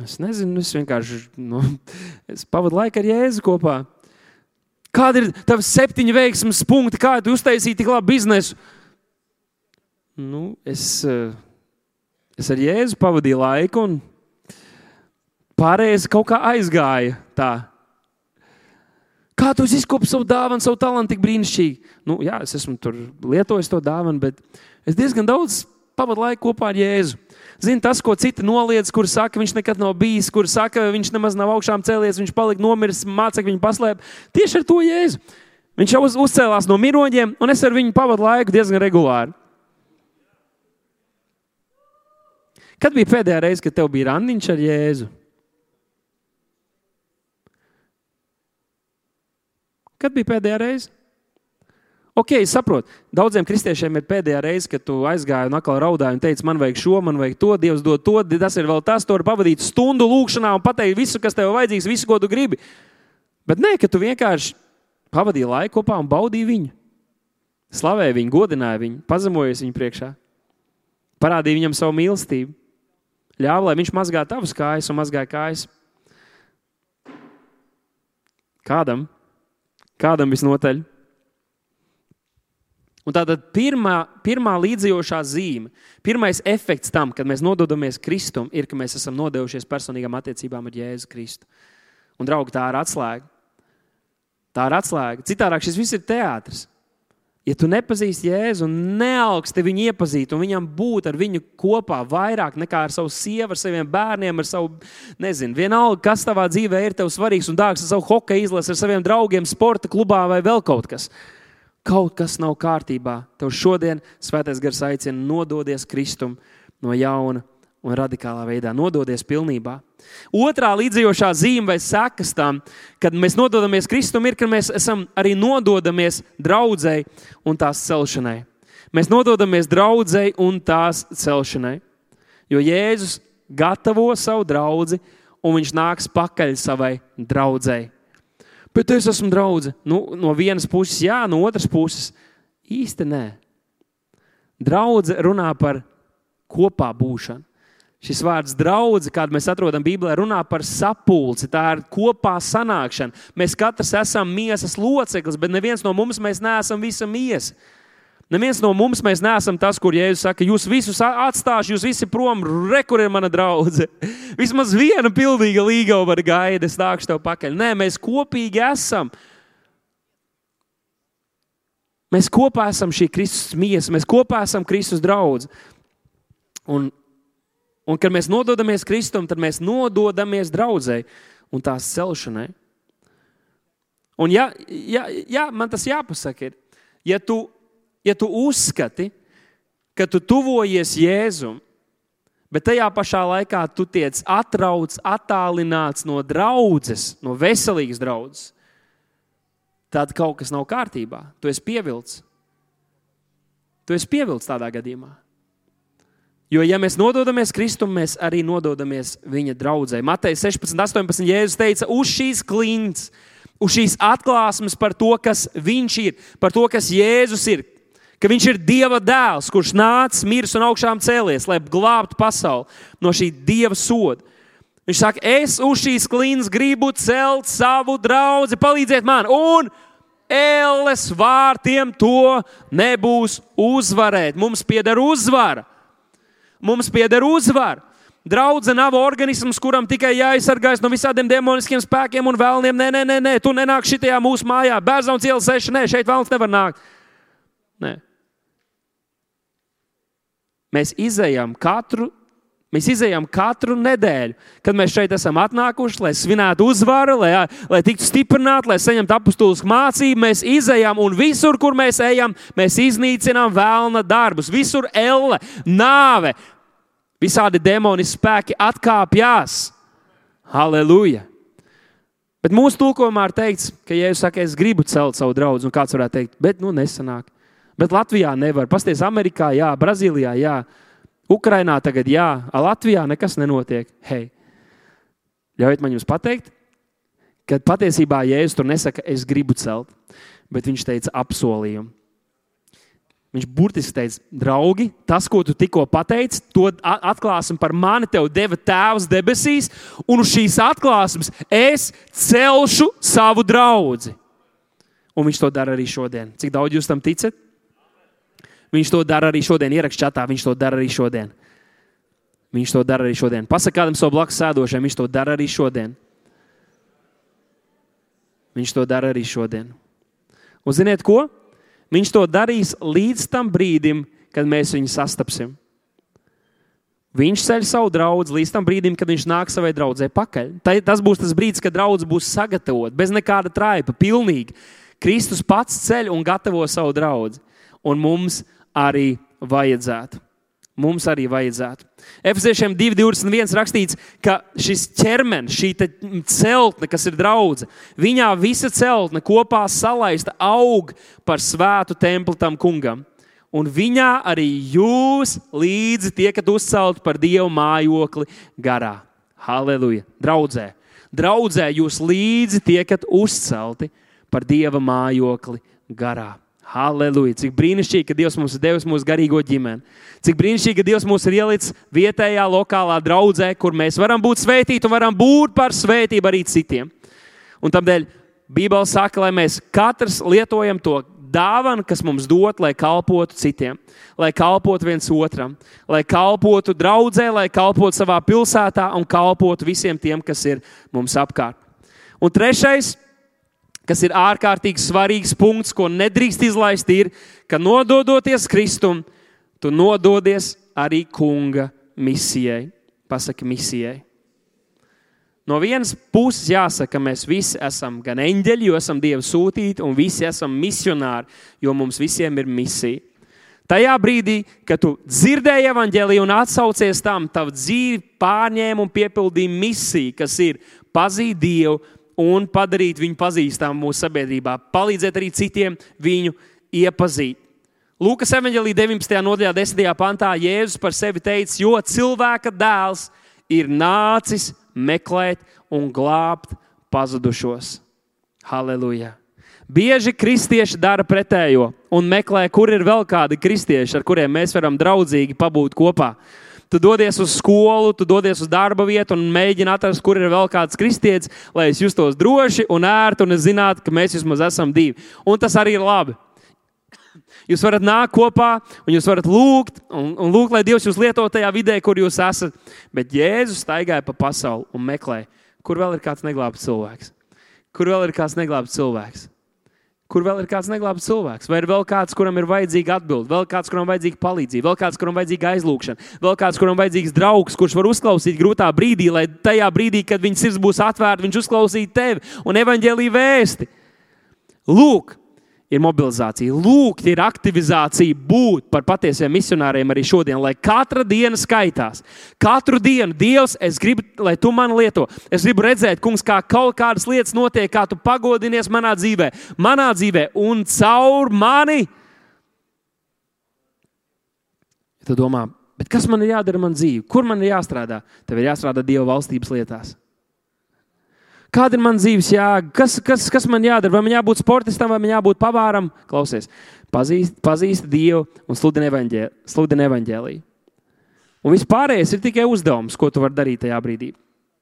Es nezinu, es vienkārši nu, es pavadu laiku ar Jēzu kopā. Kāda ir tava septiņu veiksmes punkti, kā tu uztaisīji tik labu biznesu? Nu, es, eh, es ar Jēzu pavadīju laiku, un pārējais kaut kā aizgāja. Tā. Kā tu izkopi savu dāvanu, savu talantu tik brīnišķīgi? Nu, jā, es esmu tur lietojis to dāvanu, bet es diezgan daudz pavadu laiku kopā ar Jēzu. Zini, tas, ko citi noliedz, kur saka, viņš nekad nav bijis, kur saka, viņš nemaz nav augšām cēlies, viņš palika nomiris, mācekļi viņu paslēp. Tieši ar to Jēzu. Viņš jau uz, uzcēlās no miroņiem, un es ar viņu pavadu laiku diezgan regulāri. Kad bija pēdējā reize, kad tev bija randiņš ar Jēzu? Kad bija pēdējā reize? Ok, es saprotu. Daudziem kristiešiem ir pēdējā reize, kad tu aizgāji un atkal raudāji un teici, man vajag šo, man vajag to, Dievs dod to, tas ir vēl tas, to var pavadīt stundu lūkšanā un pateikt visu, kas tev vajadzīgs, visu, ko tu gribi. Bet nē, ka tu vienkārši pavadīji laiku kopā un baudīji viņu. Slavēji viņu, godināji viņu, pazemojies viņu priekšā, parādīji viņam savu mīlestību, ļāva, lai viņš mazgā tavas kājas un mazgāja kājas. Kādam? Kādam visnotaļ? Un tātad pirmā, pirmā līdzjošā zīme, pirmais efekts tam, kad mēs nododamies Kristum, ir, ka mēs esam nodevušies personīgām attiecībām ar Jēzu Kristu. Un, draugi, tā ir atslēga. Tā ir atslēga. Citādāk šis viss ir teātris. Ja tu nepazīsti Jēzu un neaugsti viņu iepazīt, un viņam būt ar viņu kopā vairāk nekā ar savu sievu, ar saviem bērniem, ar savu, nezinu, vienalga, kas tavā dzīvē ir tev svarīgs un dārgs, ar savu hokeja izlasi, ar saviem draugiem, sporta klubā vai vēl kaut kas. Kaut kas nav kārtībā. Tev šodien Svētais Gars aicina nododies Kristum no jauna un radikālā veidā nododies pilnībā. Otrā līdzjošā zīme vai sekas tam, kad mēs nododamies Kristum, ir, ka mēs esam arī nododamies draudzēji un tās celšanai. Mēs nododamies draudzēji un tās celšanai. Jo Jēzus gatavo savu draugu, un viņš nāks pakaļ savai draudzēji. Bet es esmu draugs. Nu, no vienas puses, jā, no otras puses, īsti nē. Draudzene runā par kopā būšanu. Šis vārds draugs, kādu mēs atrodam Bībelē, runā par sapulci. Tā ir kopā sanākšana. Mēs katrs esam miesas loceklis, bet neviens no mums neesam visa miesa. Neviens no mums neesam tas, kur Jēzus saka, jūs visus atstāšu, jūs visi prom, re, kur ir mana draudzene. Vismaz viena pildīga līga var gaidīt, es nākšu tev pakaļ. Nē, mēs kopīgi esam. Mēs kopā esam šī Kristus miesa, mēs kopā esam Kristus draugs. Un Un, kad mēs nododamies Kristum, tad mēs nododamies draudzēji un tās celšanai. Un, ja, ja, ja man tas jāpasaka, ir, ja tu, ja tu uzskati, ka tu tuvojies Jēzum, bet tajā pašā laikā tu tiec atrauts, attālināts no draudzes, no veselīgas draudzes, tad kaut kas nav kārtībā. Tu esi pievilcis. Tu esi pievilcis tādā gadījumā. Jo, ja mēs nododamies Kristum, mēs arī nododamies viņa draudzē. Matei 16, 18. Jēzus teica, uz šīs klints, uz šīs atklāsmes par to, kas viņš ir, par to, kas Jēzus ir. Ka viņš ir Dieva dēls, kurš nācis, miris un augšām cēlies, lai glābtu pasauli no šī Dieva soda. Viņš saka, es uz šīs klints gribu celt savu draugu, palīdziet man! Un ēles vārtiem to nebūs uzvarēt. Mums pieder uzvara mums pieder uzvara. Draudzene nav organisms, kuram tikai jāaizsargājas no visādiem demoniskiem spēkiem un vēlniem. Nē, nē, nē, nē tu nenāc šitajā mūsu mājā. Bērzauns iela seši, nē, šeit vēlns nevar nākt. Nē. Mēs izējām katru Mēs izējām katru nedēļu, kad mēs šeit esam atnākuši, lai svinētu uzvaru, lai, lai tiktu stiprināti, lai saņemtu apustulisku mācību. Mēs izējām, un visur, kur mēs ejam, mēs iznīcinām vēlna darbus. Visur elle, nāve, visādi demoni spēki atkāpjas. Halleluja! Bet mūsu tulkojumā ir teikts, ka, ja jūs sakat, es gribu celt savu draugu, un kāds varētu teikt, bet nu nesanāk. Bet Latvijā nevar. Pasties, Amerikā, jā, Brazīlijā, jā. Ukrainā tagad, jā, Latvijā nekas nenotiek. Hei, ļaujiet man jums pateikt, ka patiesībā Jēzus tur nesaka, es gribu celt, bet viņš teica apsolījumu. Viņš burtiski teica, draugi, tas, ko tu tikko pateici, to atklāsim par mani. Tev deva Tēvs debesīs, un uz šīs atklāsmes es celšu savu draugu. Un viņš to dara arī šodien. Cik daudz jūs tam ticat? Viņš to dara arī šodien, ierakstā. Viņš to dara arī šodien. Viņš to dara arī šodien. Pasakā kādam savam blakus sēdošajam, viņš to dara arī šodien. Viņš to dara arī šodien. Un ziniet, ko? Viņš to darīs līdz tam brīdim, kad mēs viņu sastapsim. Viņš ceļ savu draugu līdz tam brīdim, kad viņš nāk savai draudzē pakaļ. Tas būs tas brīdis, kad draugs būs sagatavots, bez nekāda traipa, pilnīgi. Kristus pats ceļ un gatavo savu draugu. Un mums arī vajadzētu. Mums arī vajadzētu. Efeziešiem 2,21 rakstīts, ka šis ķermenis, šī celtne, kas ir draudzene, viņā visa celtne kopā salaista aug par svētu templi tam kungam. Un viņā arī jūs līdzi tiekat uzcelti par dievu mājokli garā. Halleluja! Draudzē! Draudzē jūs līdzi tiekat uzcelti par dieva mājokli garā. Halleluja! Cik brīnišķīgi, ka Dievs mums ir devis mūsu garīgo ģimeni. Cik brīnišķīgi, ka Dievs mūs ir ielicis vietējā, lokālā draudzē, kur mēs varam būt svētīti un varam būt par svētību arī citiem. Un tādēļ Bībele saka, lai mēs katrs lietojam to dāvana, kas mums dot, lai kalpotu citiem, lai kalpotu viens otram, lai kalpotu draudzē, lai kalpotu savā pilsētā un kalpotu visiem tiem, kas ir mums apkārt. Un trešais, kas ir ārkārtīgi svarīgs punkts, ko nedrīkst izlaist, ir, ka nododoties Kristum, tu nododies arī kunga misijai. Pasaki misijai. No vienas puses jāsaka, ka mēs visi esam gan eņģeļi, jo esam Dieva sūtīti, un visi esam misionāri, jo mums visiem ir misija. Tajā brīdī, kad tu dzirdēji evaņģēliju un atsaucies tam, tava dzīve pārņēma un piepildīja misiju, kas ir pazīt Dievu un padarīt viņu pazīstamu mūsu sabiedrībā, palīdzēt arī citiem viņu iepazīt. Lūkas evanģēlī 19. nodaļā, 10. pantā Jēzus par sevi teica, jo cilvēka dēls ir nācis meklēt un glābt pazudušos. Halleluja! Bieži kristieši dara pretējo un meklē, kur ir vēl kādi kristieši, ar kuriem mēs varam draudzīgi pabūt kopā. Tu dodies uz skolu, tu dodies uz darba vietu un mēģini atrast, kur ir vēl kāds kristietis, lai es justos droši un ērti un es zinātu, ka mēs vismaz esam divi. Un tas arī ir labi. Jūs varat nākt kopā, un jūs varat lūgt, un, un lūgt, lai Dievs jūs lieto tajā vidē, kur jūs esat. Bet Jēzus staigāja pa pasauli un meklēja, kur vēl ir kāds neglābts cilvēks. Kur vēl ir kāds neglābts cilvēks? Kur vēl ir kāds neglābts cilvēks? Vai ir vēl kāds, kuram ir vajadzīga atbilde, vēl kāds, kuram vajadzīga palīdzība, vēl kāds, kuram vajadzīga aizlūgšana, vēl kāds, kuram vajadzīgs draugs, kurš var uzklausīt grūtā brīdī, lai tajā brīdī, kad viņa sirds būs atvērta, viņš uzklausītu tevi un evaņģēlīju vēsti. Lūk, ir mobilizācija. Lūgt, ir aktivizācija būt par patiesiem misionāriem arī šodien, lai katra diena skaitās. Katru dienu, Dievs, es gribu, lai tu mani lieto. Es gribu redzēt, kungs, kā kaut kādas lietas notiek, kā tu pagodinies manā dzīvē, manā dzīvē un caur mani. Tu domā, kas man ir jādara man dzīvē? Kur man ir jāstrādā? Tev ir jāstrādā Dieva valstības lietās. Kāda ir mana dzīves jēga? Kas, kas, kas man jādara? Vai man jābūt sportistam, vai man jābūt pavāram? Klausies, pazīst, pazīst Dievu un sludini evaņģēlīju. Un viss pārējais ir tikai uzdevums, ko tu vari darīt tajā brīdī.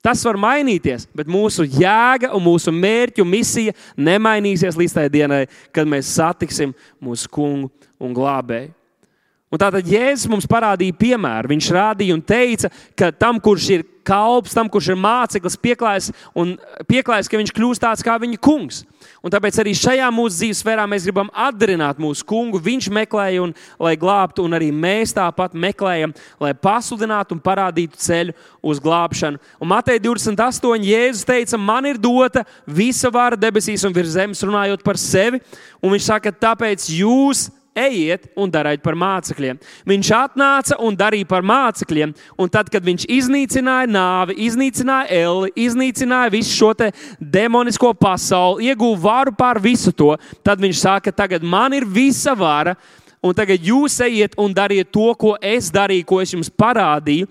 Tas var mainīties, bet mūsu jēga, un mūsu mērķu misija nemainīsies līdz tai dienai, kad mēs satiksim mūsu kungu un glābēju. Un tātad Jēzus mums parādīja piemēru. Viņš rādīja un teica, ka tam, kurš ir kalps, tam, kurš ir māceklis, pieklājas, un pieklājas, ka viņš kļūst tāds kā viņa kungs. Un tāpēc arī šajā mūsu dzīves sfērā mēs gribam atdarināt mūsu kungu. Viņš meklēja, un, lai glābtu, un arī mēs tāpat meklējam, lai pasludinātu un parādītu ceļu uz glābšanu. Un Matei 28. Jēzus teica, man ir dota visa vara debesīs un virs zemes, runājot par sevi. Un viņš saka, tāpēc jūs ejiet un dariet par mācekļiem. Viņš atnāca un darīja par mācekļiem, un tad, kad viņš iznīcināja nāvi, iznīcināja eli, iznīcināja visu šo demonisko pasauli, ieguva varu pār visu to, tad viņš saka, tagad man ir visa vara, un tagad jūs ejiet un dariet to, ko es darīju, ko es jums parādīju.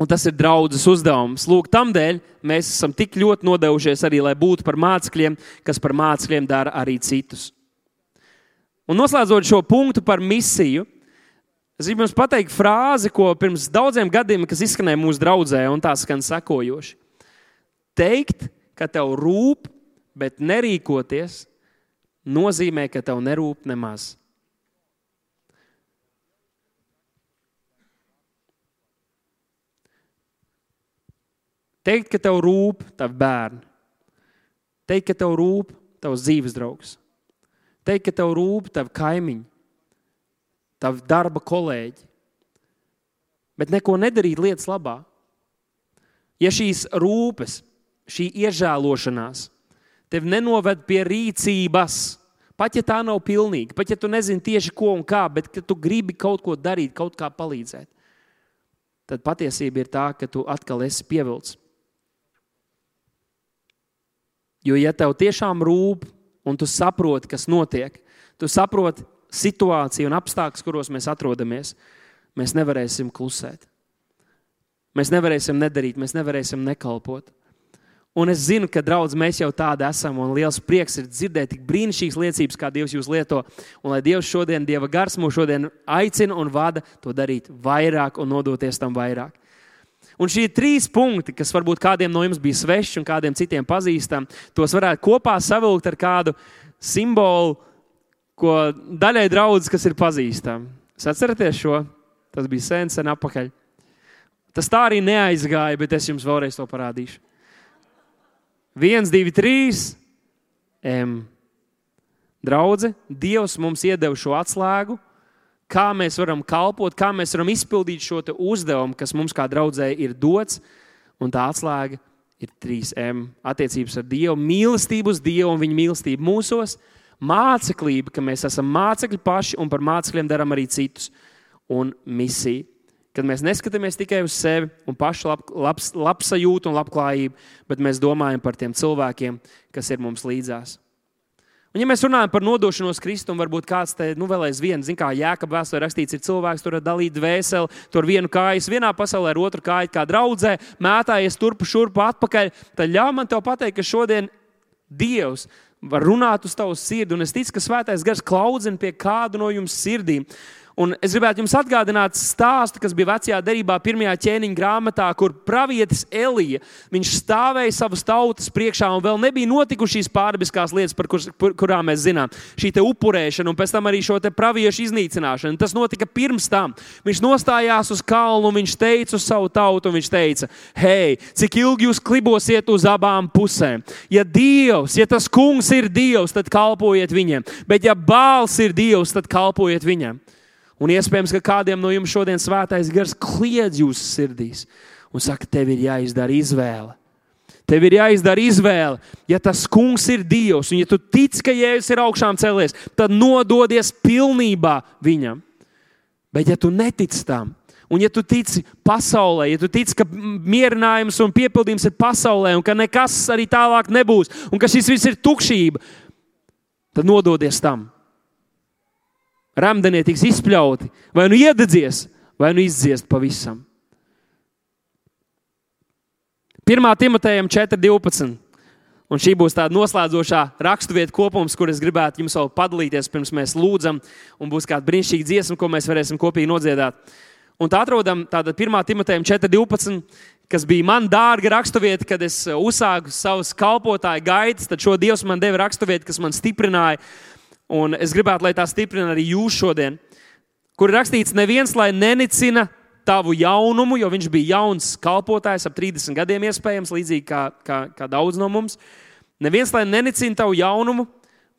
Un tas ir draudzes uzdevums. Lūk, tam dēļ mēs esam tik ļoti nodevušies arī, lai būtu par mācekļiem, kas par mācekļiem dara arī citus. Un noslēdzot šo punktu par misiju, es gribu jums pateikt frāzi, ko pirms daudziem gadiem, kas izskanēja mūsu draudzē, un tā skan sekojoši. Teikt, ka tev rūp, bet nerīkoties, nozīmē, ka tev nerūp nemaz. Teikt, ka tev rūp tavi bērni, teikt, ka tev rūp tavs dzīves draugs, teikt, ka tev rūp tavi kaimiņi, tavi darba kolēģi, bet neko nedarīt lietas labā. Ja šīs rūpes, šī iežēlošanās tev nenoved pie rīcības, pat ja tā nav pilnīga, pat ja tu nezini tieši ko un kā, bet tu gribi kaut ko darīt, kaut kā palīdzēt, tad patiesība ir tā, ka tu atkal esi pievilcis. Jo, ja tev tiešām rūp un tu saproti, kas notiek. Tu saproti situāciju un apstākļus, kuros mēs atrodamies. Mēs nevarēsim klusēt. Mēs nevarēsim nedarīt, mēs nevarēsim nekalpot. Un es zinu, ka draudz, mēs jau tādi esam, un liels prieks ir dzirdēt tik brīnišķīgas liecības, kā Dievs jūs lieto. Un lai Dievs šodien, Dieva gars mūs šodien aicina un vada to darīt vairāk un nodoties tam vairāk. Un šie trīs punkti, kas varbūt kādiem no jums bija sveši un kādiem citiem pazīstami, tos varētu kopā savilkt ar kādu simbolu, ko daļai draudzes, kas ir pazīstami. Jūs atceraties šo? Tas bija sen, sen atpakaļ. Tas tā arī neaizgāja, bet es jums vēlreiz to parādīšu. Viens, divi, trīs. M. Draudzē, Dievs mums iedeva šo atslēgu, kā mēs varam kalpot, kā mēs varam izpildīt šo uzdevumu, kas mums kā draudzēji ir dots. Un tā atslēga ir 3M. Attiecības ar Dievu, mīlestība uz Dievu un viņa mīlestība mūsos, māceklība, ka mēs esam mācekļi paši un par mācekļiem darām arī citus, un misija. Kad mēs neskatāmies tikai uz sevi un pašu lab, labs, labsajūtu un labklājību, bet mēs domājam par tiem cilvēkiem, kas ir mums līdzās. Un, ja mēs runājam par nodošanos Kristum, varbūt kāds te nu, vēl aizvien, zina, kā Jēkabā vēsturē rakstīts, ir cilvēks, tur dalīt dvēseli, tur vienu kāju, vienā pasaulē, ar otru kāju, kā draudzē, mētājies turpu, šurpu, atpakaļ. Tad ļauj man te pateikt, ka šodien Dievs var runāt uz tavu sirdi, un es ticu, ka Svētais Gars klaudzina pie kādu no jums sirdīm. Un es gribētu jums atgādināt stāstu, kas bija vecajā derībā, pirmajā ķēniņa grāmatā, kur pravietis Elija stāvēja savas tautas priekšā, un vēl nebija notikušas šīs pārdabiskās lietas, par, kur, par kurām mēs zinām. Šī upurēšana, un pēc tam arī šo praviešu iznīcināšanu. Tas notika pirms tam. Viņš nostājās uz kalnu, un viņš teica uz savu tautu, un viņš teica, hei, cik ilgi jūs klibosiet uz abām pusēm? Ja Dievs, ja tas kungs ir Dievs, tad kalpojiet viņiem, bet ja bāls ir Dievs, tad kalpojiet viņam. Un iespējams, ka kādiem no jums šodien svētais gars kliedz jūsu sirdīs un saka, tev ir jāizdara izvēle. Tev ir jāizdara izvēle. Ja tas kungs ir Dievs, un ja tu tici, ka Jēzus ir augšām cēlies, tad nododies pilnībā viņam. Bet ja tu netici tam, un ja tu tici pasaulē, ja tu tici, ka mierinājums un piepildījums ir pasaulē, un ka nekas arī tālāk nebūs, un ka šis viss ir tukšība, tad nododies tam rāmdenie tiks izspļauti, vai nu iededzies, vai nu izdziest pavisam. 1. Timotejam 4.12. Un šī būs tāda noslēdzošā raksturvieta kopums, kur es gribētu jums vēl padalīties, pirms mēs lūdzam, un būs kāda brīnišķīga dziesma, ko mēs varēsim kopīgi nodziedāt. Un tā atrodam tātad 1. Timotejam 4.12, kas bija man dārga raksturvieta, kad es uzsāku savus kalpotāju gaitas. Tad šo Dievs man deva raksturvietu, kas man stiprināja Un es gribētu, lai tā stiprina arī jūs šodien, kur rakstīts, neviens lai nenicina tavu jaunumu, jo viņš bija jauns kalpotājs, ap 30 gadiem iespējams, līdzīgi kā, kā, kā daudz no mums. Neviens lai nenicina tavu jaunumu,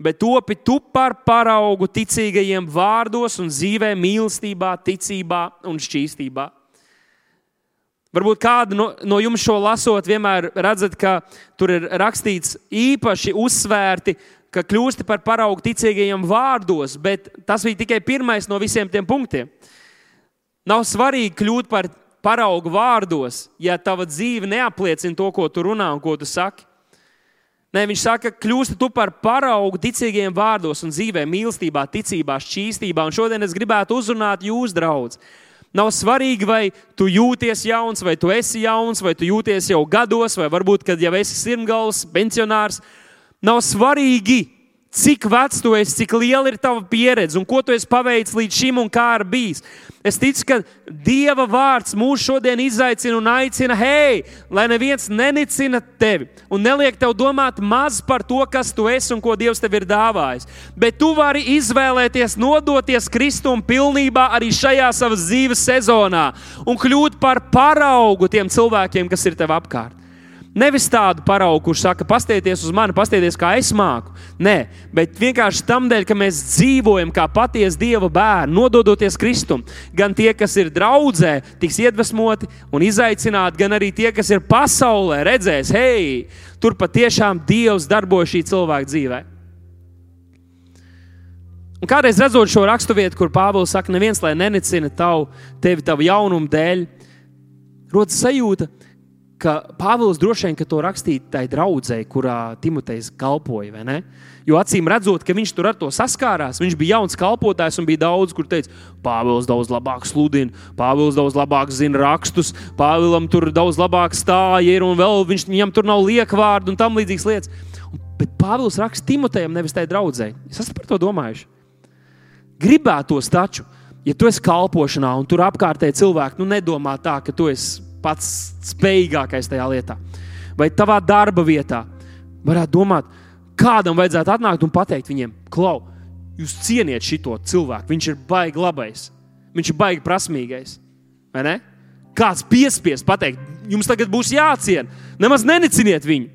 bet topi tu par paraugu ticīgajiem vārdos un dzīvē, mīlestībā, ticībā un šķīstībā. Varbūt kādu no, no jums šo lasot, vienmēr redzat, ka tur ir rakstīts īpaši uzsvērti ka kļūsti par paraugu ticīgajiem vārdos, bet tas bija tikai pirmais no visiem tiem punktiem. Nav svarīgi kļūt par paraugu vārdos, ja tava dzīve neapliecina to, ko tu runā un ko tu saki. Nē, viņš saka, kļūsti tu par paraugu ticīgiem vārdos un dzīvē, mīlestībā, ticībā, šķīstībā. Un šodien es gribētu uzrunāt jūs, draugs. Nav svarīgi, vai tu jūties jauns, vai tu esi jauns, vai tu jūties jau gados, vai varbūt, kad jau esi sirmgals, pensionārs. Nav svarīgi, cik vecs tu esi, cik liela ir tava pieredze un ko tu esi paveicis līdz šim un kā ir bijis. Es ticu, ka Dieva vārds mūs šodien izaicina un aicina, hei, lai neviens nenicina tevi un neliek tev domāt maz par to, kas tu esi un ko Dievs tev ir dāvājis. Bet tu vari izvēlēties nodoties Kristum pilnībā arī šajā savas dzīves sezonā un kļūt par paraugu tiem cilvēkiem, kas ir tev apkārt. Nevis tādu paraugu, kurš saka, pastieties uz mani, pastieties, kā es māku. Nē, bet vienkārši tam dēļ, ka mēs dzīvojam kā patiesi Dieva bērni, nododoties Kristum. Gan tie, kas ir draudzē, tiks iedvesmoti un izaicināti, gan arī tie, kas ir pasaulē, redzēs, hei, tur patiešām Dievs darbojas šī cilvēka dzīvē. Un kādreiz redzot šo raksturvietu, kur Pāvils saka, neviens lai nenicina tavu, tevi tavu jaunumu dēļ, rodas sajūta, ka ka Pāvils droši vien to rakstīja tai draudzēji, kurā Timotejs kalpoja. Jo acīm redzot, ka viņš tur ar to saskārās, viņš bija jauns kalpotājs un bija daudz, kur teica, Pāvils daudz labāk sludina, Pāvils daudz labāk zina rakstus, Pāvilam tur daudz labāk stāja ir un vēl viņš, viņam tur nav liekvārdu un tam līdzīgas lietas. Bet Pāvils raksta Timotejam, nevis tai draudzēji. Es esmu par to domājuši. Gribētos taču, ja tu esi kalpošanā un tur apkārtēji cilvēki nu, nedomā tā, ka tu esi pats spējīgākais tajā lietā. Vai tavā darba vietā varētu domāt, kādam vajadzētu atnākt un pateikt viņiem, klau, jūs cieniet šo cilvēku. Viņš ir baigi labais, viņš ir baigi prasmīgais. Kāds piespiest pateikt, jums tagad būs jāciena. Nemaz neniciniet viņu.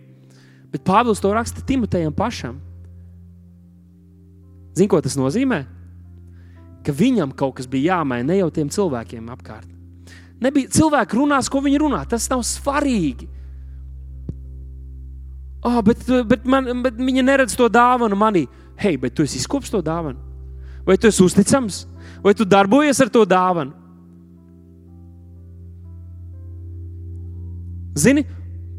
Bet Pāvils to raksta Timotejam pašam. Ziniet, ko tas nozīmē? Ka viņam kaut kas bija jāmaina ne jau tiem cilvēkiem apkārt. Nebija, cilvēki runās, ko viņi runā. Tas nav svarīgi. Oh, bet, bet, man, bet viņa neredz to dāvanu manī. Hei, bet tu esi izkopis to dāvanu? Vai tu esi uzticams? Vai tu darbojies ar to dāvanu? Zini,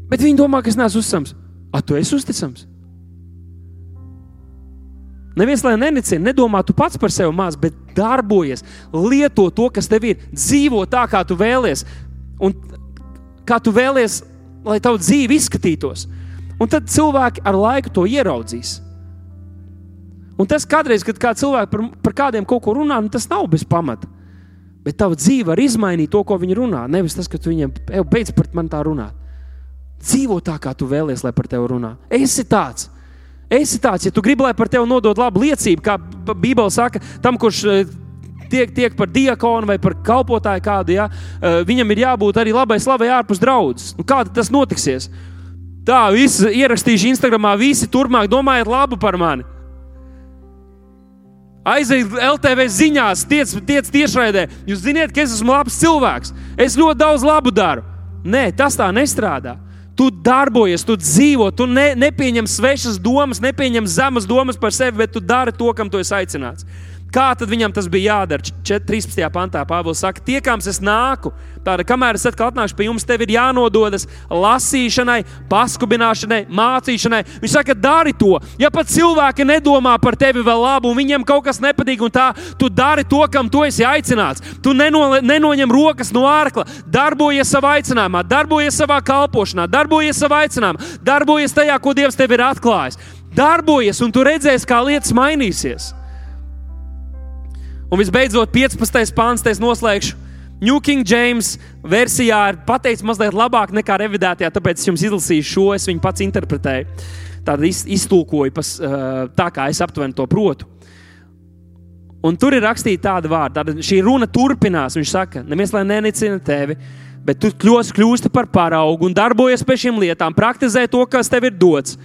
bet viņi domā, ka es neesmu uzticams. A, tu esi uzticams. Neviens, lai nenicina, nedomā tu pats par sevi maz, bet darbojies, lieto to, kas tev ir, dzīvo tā, kā tu vēlies, un kā tu vēlies, lai tavu dzīve izskatītos. Un tad cilvēki ar laiku to ieraudzīs. Un tas kādreiz, kad kā cilvēki par, par kādiem kaut ko runā, nu, tas nav bez pamata. Bet tava dzīve var izmainīt to, ko viņi runā. Nevis tas, ka tu viņiem beidz par mani tā runāt. Dzīvo tā, kā tu vēlies, lai par tevi runā. Esi tāds. Esi tāds, ja tu gribi, lai par tevi nodod labu liecību, kā Bībele saka, tam, kurš e, tiek, tiek par diakonu vai par kalpotāju kādu, ja, e, viņam ir jābūt arī labai slavai ārpus draudzes. Nu, kā tas notiksies? Tā, visi ierakstīšu Instagramā, visi turpmāk domājiet labu par mani. Aiziet LTV ziņās, tiec, tiec tiešraidē. Jūs zināt, ka es esmu labs cilvēks. Es ļoti daudz labu daru. Nē, tas tā nestrādā. Tu darbojies, tu dzīvo, tu ne, nepieņem svešas domas, nepieņem zemas domas par sevi, bet tu dari to, kam tu esi aicināts. Kā tad viņam tas bija jādara? 13. pantā Pāvils saka, tiekams es nāku. Tāda, kamēr es atkal atnākšu pie jums, tev ir jānododas lasīšanai, paskubināšanai, mācīšanai. Viņš saka, dari to. Ja pat cilvēki nedomā par tevi vēl labu, un viņiem kaut kas nepatīk, un tā, tu dari to, kam tu esi aicināts. Tu neno, nenoņem rokas no ārkla, darbojies savā aicinājumā, darbojies savā kalpošanā, darbojies savā aicinājumā, darbojies tajā, ko Dievs tev ir atklājis. Darbojies, un tu redzēsi, kā lietas mainīsies. Un visbeidzot, 15. pāns, es noslēgšu. New King James versijā ir pateikts mazliet labāk nekā revidētajā, tāpēc es jums izlasīšu šo, es viņu pats interpretēju. Tādu iztulkoju pas, tā, kā es aptuveni to protu. Un tur ir rakstīta tāda vārda, tāda šī runa turpinās. Viņš saka, neviens lai nenicina tevi, bet tu kļūsi, kļūsti par paraugu un darbojies pie šīm lietām, praktizē to, kas tev ir dots.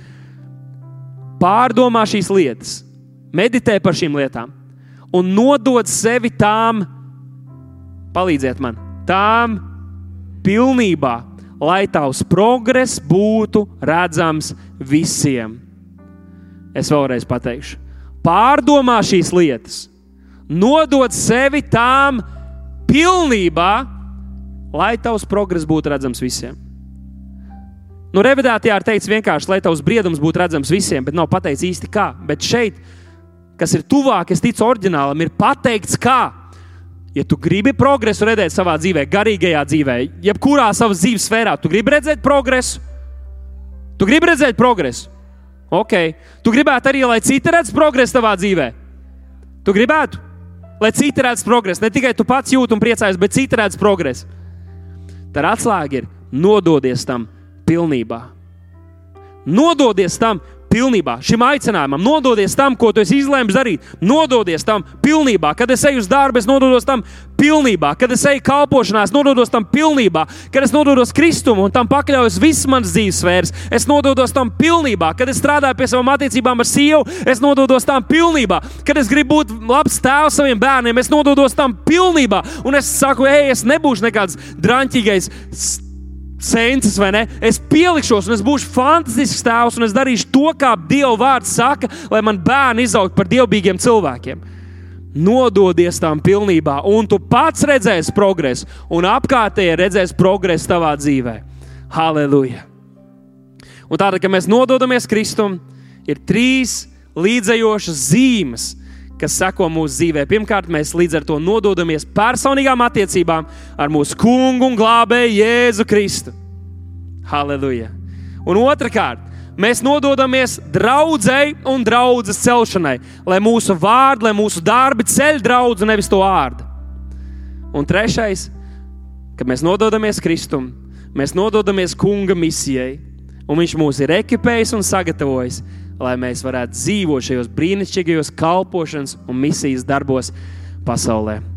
Pārdomā šīs lietas, meditē par šīm lietām un nodod sevi tām, palīdziet man, tām pilnībā, lai tavs progress būtu redzams visiem. Es vēlreiz pateikšu, pārdomā šīs lietas, nodod sevi tām pilnībā, lai tavs progress būtu redzams visiem. Nu, revidētajā ir teikts vienkārši, lai tavs briedums būtu redzams visiem, bet nav pateikts īsti kā. Bet šeit kas ir tuvāk, es ticu, oriģinālam, ir pateikts, kā. Ja tu gribi progresu redzēt savā dzīvē, garīgajā dzīvē, jebkurā savas dzīves sfērā, tu gribi redzēt progresu. Tu gribi redzēt progresu. Ok, tu gribētu arī, lai citi redz progresu savā dzīvē. Tu gribētu, lai citi redz progresu. Ne tikai tu pats jūti un priecājies, bet citi redz progresu. Tad atslēga ir nododies tam pilnībā. Nododies tam, pilnībā šim aicinājumam, nododies tam, ko tu esi izlēmis darīt, nododies tam pilnībā. Kad es eju uz darbu, es nododos tam pilnībā, kad es eju kalpošanā, es nododos tam pilnībā, kad es nododos Kristumu un tam pakļaujos visas manas dzīves sfēras, es nododos tam pilnībā, kad es strādāju pie savām attiecībām ar sievu, es nododos tam pilnībā, kad es gribu būt labs tēvs saviem bērniem, es nododos tam pilnībā, un es saku, ej, es nebūšu nekāds drāmīgais census, vai ne? Es pielikšos, un es būšu fantastisks tēvs, un es darīšu to, kā Dieva vārds saka, lai man bērni izaugtu par dievbijīgiem cilvēkiem. Nododies tam pilnībā, un tu pats redzēsi progresu, un apkārtēji redzēs progresu tavā dzīvē. Halleluja! Un tāda, ka mēs nododamies Kristum, ir trīs līdzējošas zīmes, kas seko mūsu dzīvē. Pirmkārt, mēs līdz ar to nododamies personīgām attiecībām ar mūsu kungu un glābēju Jēzu Kristu. Halleluja! Un otrkārt, mēs nododamies draudzēji un draudzes celšanai, lai mūsu vārdi, lai mūsu darbi ceļ draugu, nevis to ārdu. Un trešais, kad mēs nododamies Kristum, mēs nododamies Kunga misijai, un Viņš mūs ir ekipējis un sagatavojis lai mēs varētu dzīvot šajos brīnišķīgajos kalpošanas un misijas darbos pasaulē.